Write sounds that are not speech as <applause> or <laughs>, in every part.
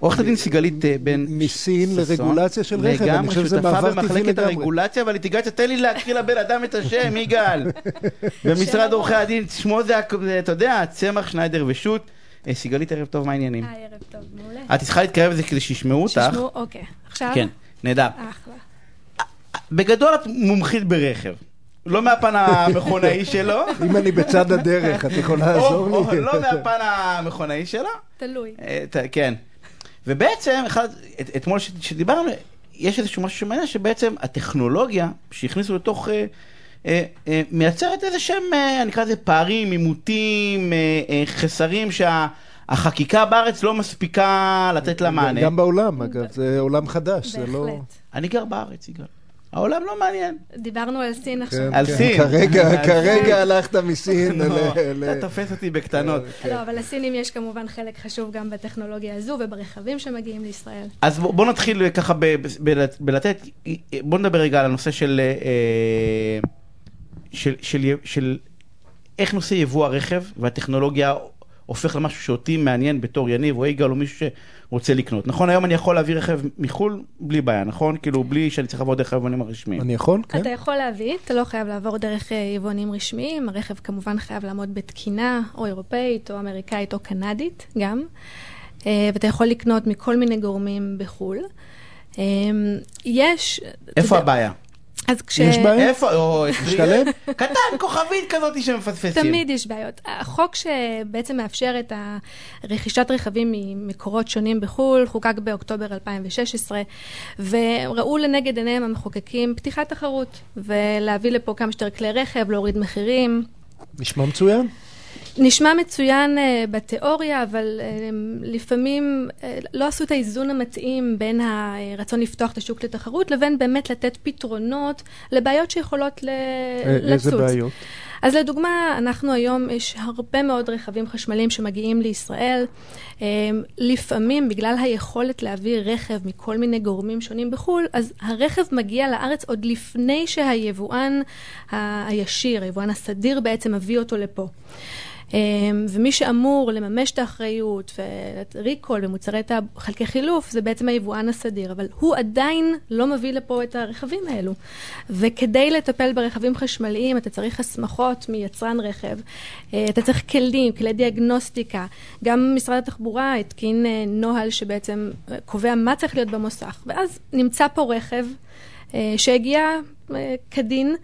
עורכת הדין סיגלית אה, בן מסין ששון, לרגולציה של רכב, אני חושב שזה שותפה מעבר טבעי במחלקת לגמרי. הרגולציה והליטיגציה, תן לי להקריא לבן אדם את השם, יגאל. <laughs> במשרד עורכי הדין, שמו זה, אתה יודע, צמח, שניידר ושות'. אה, סיגלית, ערב טוב, מה העניינים? היי, ערב טוב, מעולה. את צריכה להתקרב לזה כדי שישמעו אותך. תשמעו, אוקיי. עכשיו? כן, נהדר. אחלה. בגדול את מומחית ברכב. לא מהפן המכונאי <laughs> שלו. אם אני בצד הדרך, את יכולה לעזור לי? לא מהפן המכונאי שלו. תלוי. אה, כן. ובעצם, אחד, את- אתמול שדיברנו, יש איזשהו משהו שמעניין, שבעצם הטכנולוגיה שהכניסו לתוך... אה, אה, אה, מייצרת איזה שהם, אה, אני אקרא לזה פערים, עימותים, אה, אה, חסרים שהחקיקה בארץ לא מספיקה לתת לה מענה. גם בעולם, אגב, זה עולם חדש, זה לא... בהחלט. אני גר בארץ, יגאל. העולם לא מעניין. דיברנו על סין עכשיו. כן, על כן. סין. כרגע, על כרגע. הלכת מסין <laughs> לא, ל... ל- אתה תופס אותי בקטנות. כן. לא, אבל לסינים יש כמובן חלק חשוב גם בטכנולוגיה הזו וברכבים שמגיעים לישראל. אז בוא, בוא נתחיל ככה ב, ב, ב, בלתת, בוא נדבר רגע על הנושא של, אה, של, של, של, של איך נושא יבוא הרכב והטכנולוגיה הופך למשהו שאותי מעניין בתור יניב או יגאל או מישהו שרוצה לקנות. נכון, היום אני יכול להביא רכב מחו"ל בלי בעיה, נכון? כאילו בלי שאני צריך לעבור דרך היבואנים הרשמיים. אני יכול? כן. אתה יכול להביא, אתה לא חייב לעבור דרך אה, יבואנים רשמיים, הרכב כמובן חייב לעמוד בתקינה או אירופאית או אמריקאית או קנדית גם, אה, ואתה יכול לקנות מכל מיני גורמים בחו"ל. אה, יש... איפה יודע, הבעיה? אז כש... יש בעיה? איפה? או, משתלם? <laughs> <laughs> קטן, כוכבית כזאת שמפספסים. תמיד יש בעיות. החוק שבעצם מאפשר את רכישת רכבים ממקורות שונים בחו"ל, חוקק באוקטובר 2016, וראו לנגד עיניהם המחוקקים פתיחת תחרות, ולהביא לפה כמה שיותר כלי רכב, להוריד מחירים. נשמע מצוין. נשמע מצוין uh, בתיאוריה, אבל uh, לפעמים uh, לא עשו את האיזון המתאים בין הרצון לפתוח את השוק לתחרות, לבין באמת לתת פתרונות לבעיות שיכולות ל- אה, לצוץ. איזה בעיות? אז לדוגמה, אנחנו היום, יש הרבה מאוד רכבים חשמליים שמגיעים לישראל. אה, לפעמים, בגלל היכולת להביא רכב מכל מיני גורמים שונים בחו"ל, אז הרכב מגיע לארץ עוד לפני שהיבואן הישיר, היבואן הסדיר בעצם מביא אותו לפה. אה, ומי שאמור לממש את האחריות וריקול ומוצרי חלקי חילוף זה בעצם היבואן הסדיר, אבל הוא עדיין לא מביא לפה את הרכבים האלו. וכדי לטפל ברכבים חשמליים אתה צריך הסמכות מיצרן רכב, אה, אתה צריך כלים, כלי דיאגנוסטיקה. גם משרד התחבורה התקין אה, נוהל שבעצם אה, קובע מה צריך להיות במוסך, ואז נמצא פה רכב שהגיע כדין,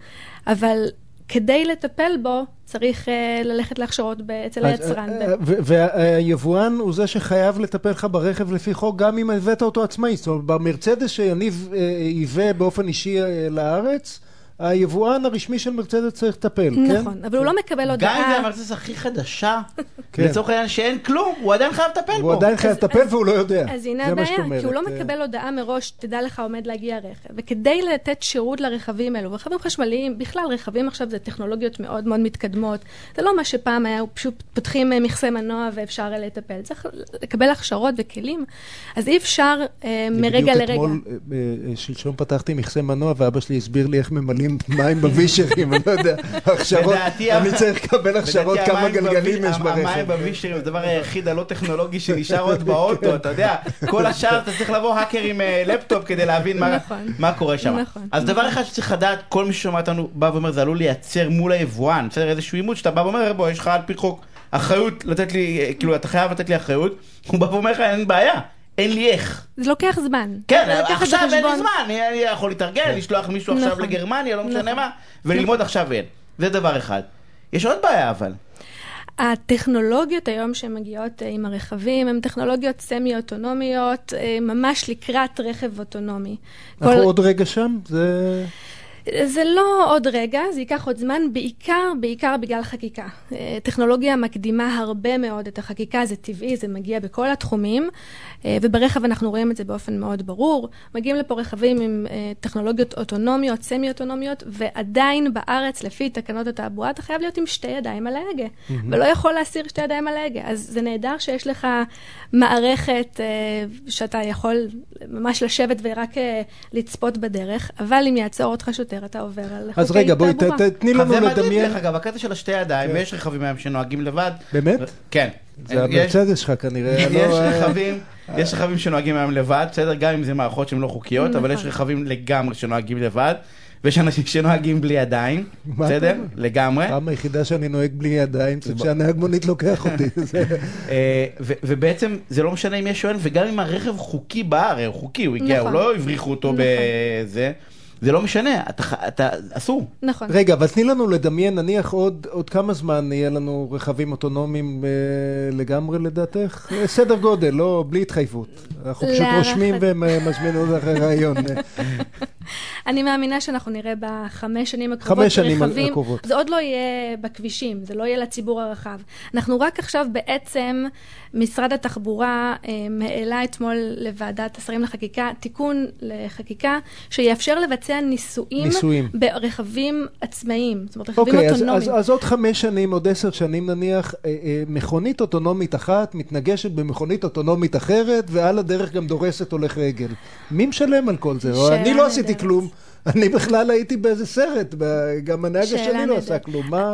אבל כדי לטפל בו צריך אה, ללכת להכשרות אצל היצרן. אה, אה, והיבואן הוא זה שחייב לטפל לך ברכב לפי חוק, גם אם הבאת אותו עצמאי. זאת אומרת, במרצדס שיניב ייבא באופן אישי לארץ, היבואן הרשמי של מרצדס צריך לטפל, כן? נכון, אבל הוא לא מקבל גם אם זה הודעה. המרצדס הכי חדשה, <laughs> כן. לצורך העניין שאין כלום, הוא עדיין חייב לטפל בו. הוא עדיין חייב לטפל והוא לא יודע. אז הנה הבעיה. כי הוא לא אה. מקבל הודעה מראש, תדע לך עומד להגיע רכב. וכדי לתת שירות לרכבים האלו, ורכבים חשמליים, בכלל רכבים עכשיו זה טכנולוגיות מאוד מאוד מתקדמות. זה לא מה שפעם היה, פשוט פותחים אה, מכסה מנוע ואפשר אה, לטפל. צריך לקבל הכשרות וכלים. אז אי אפשר אה, מרגע בדיוק לרגע. אתמול, אה, אה, שלשום פתחתי מכסה מנוע, ואבא שלי הסביר לי איך ממלאים מים בווישרים, אני לא יודע, הכשרות, אני צריך לקבל הכשרות כמה המים גלגלים יש המים ברכב. בווישרים זה הדבר היחיד הלא טכנולוגי שנשאר עוד באוטו, אתה יודע, כל השאר אתה צריך לבוא האקר עם אה, לפטופ כדי להבין מה- נכון. קורה שם. נכון. אז דבר אחד שצריך לדעת, כל מי ששומע אותנו בא ואומר, זה עלול לייצר מול היבואן, בסדר, איזשהו עימות שאתה בא ואומר, בוא, יש לך על פי חוק אחריות לתת לי, אה, כאילו, אתה חייב לתת לי אחריות, הוא בא ואומר לך, אין בעיה, אין לי איך. זה לוקח זמן. כן, עכשיו אין לי. זמן, אני אני יכול להתארגן, לשלוח מישהו עכשיו נכון. לגרמניה, לא משנה נכון. מה, וללמוד עכשיו אין. זה דבר אחד. יש עוד בעיה אבל. הטכנולוגיות היום שמגיעות אה, עם הרכבים הן טכנולוגיות סמי-אוטונומיות, אה, ממש לקראת רכב אוטונומי. אנחנו כל- עוד רגע שם? זה... זה לא עוד רגע, זה ייקח עוד זמן, בעיקר, בעיקר בגלל חקיקה. אה, טכנולוגיה מקדימה הרבה מאוד את החקיקה, זה טבעי, זה מגיע בכל התחומים, אה, וברכב אנחנו רואים את זה באופן מאוד ברור. מגיעים לפה רכבים עם אה, טכנולוגיות אוטונומיות, סמי-אוטונומיות, ועדיין בארץ, לפי תקנות התעבורה, אתה חייב להיות עם שתי ידיים על ההגה, ולא יכול להסיר שתי ידיים על ההגה. אז זה נהדר שיש לך מערכת שאתה יכול ממש לשבת ורק לצפות בדרך, אבל אם יעצור אותך שוטר, אתה עובר על חוקי אז רגע, בואי, תעבורה. תני לנו זה מדהים לדמיין. דרך אגב, הקטע של השתי ידיים, כן. ויש רכבים היום שנוהגים לבד. באמת? כן. זה יש- המרצדס שלך כנראה. <laughs> יש לא, אה, רכבים יש רכבים שנוהגים היום לבד, בסדר? גם אם זה מערכות שהן לא חוקיות, אבל יש נכון. רכבים לגמרי שנוהגים לבד, ויש אנשים שנוהגים בלי ידיים, בסדר? לגמרי. הפעם היחידה שאני נוהג בלי ידיים זה כשהנהג מונית לוקח אותי. <laughs> אה, ובעצם זה לא משנה אם יש או אין, וגם אם הרכב חוקי בארץ, הוא חוקי, הוא הגיע, הוא נכון. לא הבריחו אותו נכון. בזה, זה לא משנה, אתה אתה, אסור. נכון. רגע, אבל תני לנו לדמיין, נניח עוד, עוד כמה זמן יהיה לנו רכבים אוטונומיים אה, לגמרי לדעתך? אה, סדר גודל, לא, בלי התחייבות. אנחנו פשוט רושמים ומזמינים אותך לראיון. אה, אני מאמינה שאנחנו נראה בחמש שנים הקרובות חמש שנים רכבים, הקרובות. זה עוד לא יהיה בכבישים, זה לא יהיה לציבור הרחב. אנחנו רק עכשיו בעצם, משרד התחבורה אה, העלה אתמול לוועדת השרים לחקיקה, תיקון לחקיקה, שיאפשר לבצע ניסויים, ניסויים. ברכבים עצמאיים, זאת אומרת רכבים אוקיי, אז, אוטונומיים. אז, אז עוד חמש שנים, עוד עשר שנים נניח, אה, אה, מכונית אוטונומית אחת מתנגשת במכונית אוטונומית אחרת, ועל הדרך גם דורסת הולך רגל. מי משלם על כל זה? שאלה אני לא עשיתי נהדרת. כלום. אני בכלל הייתי באיזה סרט, גם הנהג השני לא. עשה כלום. מה...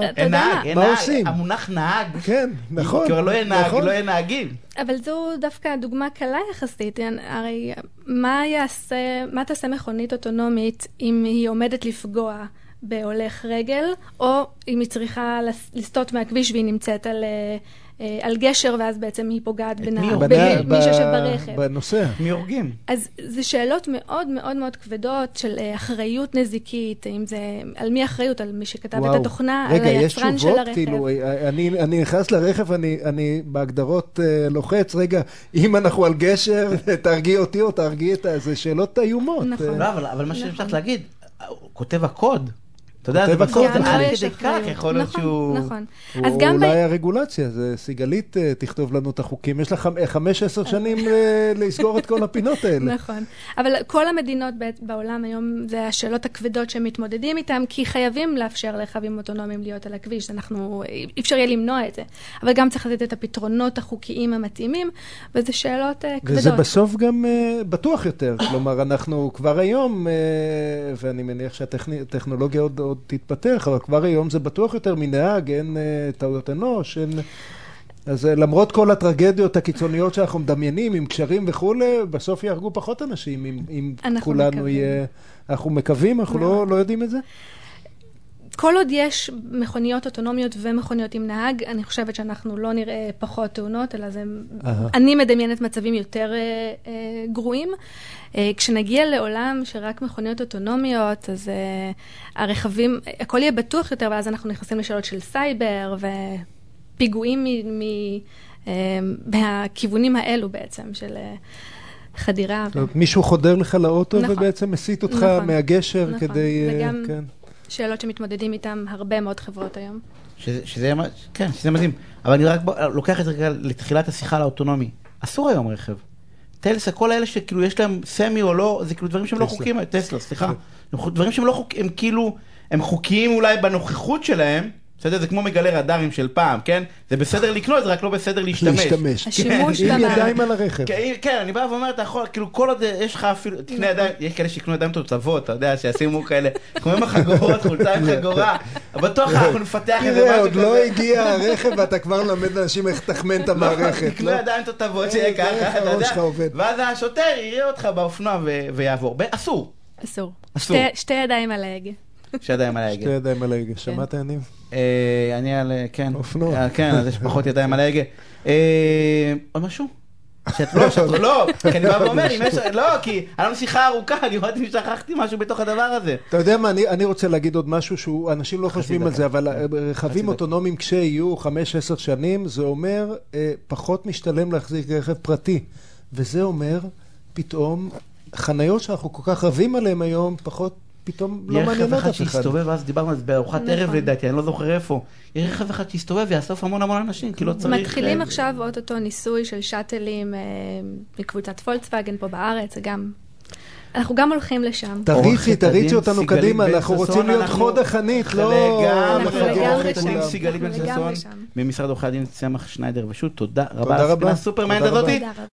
עושים? המונח נהג, כן, נכון. כבר לא יהיה נהג, נכון. לא יהיה נהגים. אבל זו דווקא דוגמה קלה יחסית. הרי מה יעשה, מה תעשה מכונית אוטונומית אם היא עומדת לפגוע בהולך רגל, או אם היא צריכה לס- לסטות מהכביש והיא נמצאת על, אה, אה, על גשר, ואז בעצם היא פוגעת? בנה- במי ב- שיושב ברכב. בנוסע. מי הורגים? אז זה שאלות מאוד מאוד מאוד כבדות של אה, אחריות נזיקית, אם זה, על מי האחריות? על מי שכתב את וואו. התוכנה, רגע, על יש היצרן של תשובות? הרכב. כאילו, אה, אני, אני נכנס לרכב, אני, אני בהגדרות לוחץ, רגע, אם אנחנו על גשר, <laughs> תהרגי אותי או תהרגי את ה... זה שאלות איומות. נכון. לא, אבל אבל מה שאני נכון. צריך להגיד, כותב הקוד. אתה יודע, זה בסוף זה עד כדי כך. יכול להיות נכון, שהוא... נכון. הוא- אז גם. אולי הרגולציה, זה סיגלית אה, תכתוב לנו את החוקים. יש לך חמש, עשר שנים אה, לסגור את כל הפינות האלה. <laughs> נכון. אבל כל המדינות בעולם היום, זה השאלות הכבדות שהם מתמודדים איתן, כי חייבים לאפשר לרכבים אוטונומיים להיות על הכביש. אנחנו, אי אפשר יהיה למנוע את זה. אבל גם צריך לתת את הפתרונות החוקיים המתאימים, וזה שאלות אה, כבדות. וזה בסוף גם בטוח יותר, כלומר אנחנו כבר היום, ואני מניח שהטכנולוגיה עוד, עוד תתפתח, אבל כבר היום זה בטוח יותר מנהג, אין uh, טעויות אנוש, אין... אז uh, למרות כל הטרגדיות הקיצוניות שאנחנו מדמיינים, עם קשרים וכולי, בסוף יהרגו פחות אנשים אם, אם אנחנו כולנו מקווים. יהיה... אנחנו מקווים, אנחנו לא. לא יודעים את זה? כל עוד יש מכוניות אוטונומיות ומכוניות עם נהג, אני חושבת שאנחנו לא נראה פחות תאונות, אלא זה... אהה. אני מדמיינת מצבים יותר אה, אה, גרועים. אה, כשנגיע לעולם שרק מכוניות אוטונומיות, אז אה, הרכבים, הכל יהיה בטוח יותר, ואז אנחנו נכנסים לשאלות של סייבר ופיגועים מ, מ, אה, מהכיוונים האלו בעצם, של אה, חדירה. אומרת, מישהו חודר לך לאוטו נכון. ובעצם מסיט אותך נכון. מהגשר נכון. כדי... וגם- כן. שאלות שמתמודדים איתן הרבה מאוד חברות היום. שזה, שזה, כן, שזה מדהים. אבל אני רק לוקח את זה רגע לתחילת השיחה על האוטונומי. אסור היום רכב. טלסה, כל האלה שכאילו יש להם סמי או לא, זה כאילו דברים שהם לא טסלה. חוקיים, טסלה, סליחה. דברים שהם לא חוקיים, הם כאילו, הם חוקיים אולי בנוכחות שלהם, בסדר? זה כמו מגלי רדארים של פעם, כן? זה בסדר לקנות, זה רק לא בסדר להשתמש. להשתמש. השימוש עם במערכת. ידיים על הרכב. כן, כן, אני בא ואומר, אתה יכול, כאילו כל עוד יש לך אפילו, תקנה ידיים, יש כאלה שיקנו ידיים תותבות, אתה יודע, שישימו כאלה, כמו עם החגורות, חולצה עם חגורה, בטוח אנחנו נפתח איזה תראה, משהו עוד כזה. לא הגיע הרכב ואתה כבר מלמד אנשים איך לתחמן את המערכת. תקנו לא? ידיים תותבות אה, שיהיה תראה איך ככה, אתה יודע. ואז השוטר יראה אותך באופנוע ויעבור. אסור, אסור. שתי ידיים על ההגה. שידיים על שתי ההגה. ידיים על ההגה. שמעת יניב? אה, אני על, אה, כן. אופנוע. אה, כן, אז יש פחות ידיים על ההגה. עוד משהו? שאת לא, שאת לא, כי אני בא ואומר, אם יש, לא, כי היה לנו שיחה ארוכה, אני אמרתי אם שכחתי משהו בתוך הדבר הזה. אתה יודע מה, אני, אני רוצה להגיד עוד משהו שהוא, אנשים לא חושבים על. זה, אבל רכבים. אוטונומיים כשיהיו 5-10 שנים, זה אומר פחות משתלם להחזיק רכב פרטי. וזה אומר, פתאום, חניות שאנחנו כל כך רבים עליהן היום, פחות, פתאום לא יהיה רכב מעניינות אחד אף אחד. שיסתובב, אז דיברנו על זה בארוחת נכון. ערב לדעתי, אני לא זוכר איפה. יהיה רכב אחד שיסתובב ויאסוף המון המון אנשים, כי לא צריך... מתחילים אה, עכשיו אוטוטו ניסוי של שאטלים אה, מקבוצת פולקסווגן פה בארץ, זה גם... אנחנו גם הולכים לשם. תריצי, עורכת תריצי אותנו קדימה, אנחנו רוצים להיות חוד החנית, לא... אנחנו לגמרי שם. סיגלית בן אנחנו לגמרי ששון, שם. ממשרד עורכי הדין צמח שניידר ושות', תודה רבה תודה על הספינה רבה. הסופר תודה מעניינת רבה. הזאתי. תודה רבה.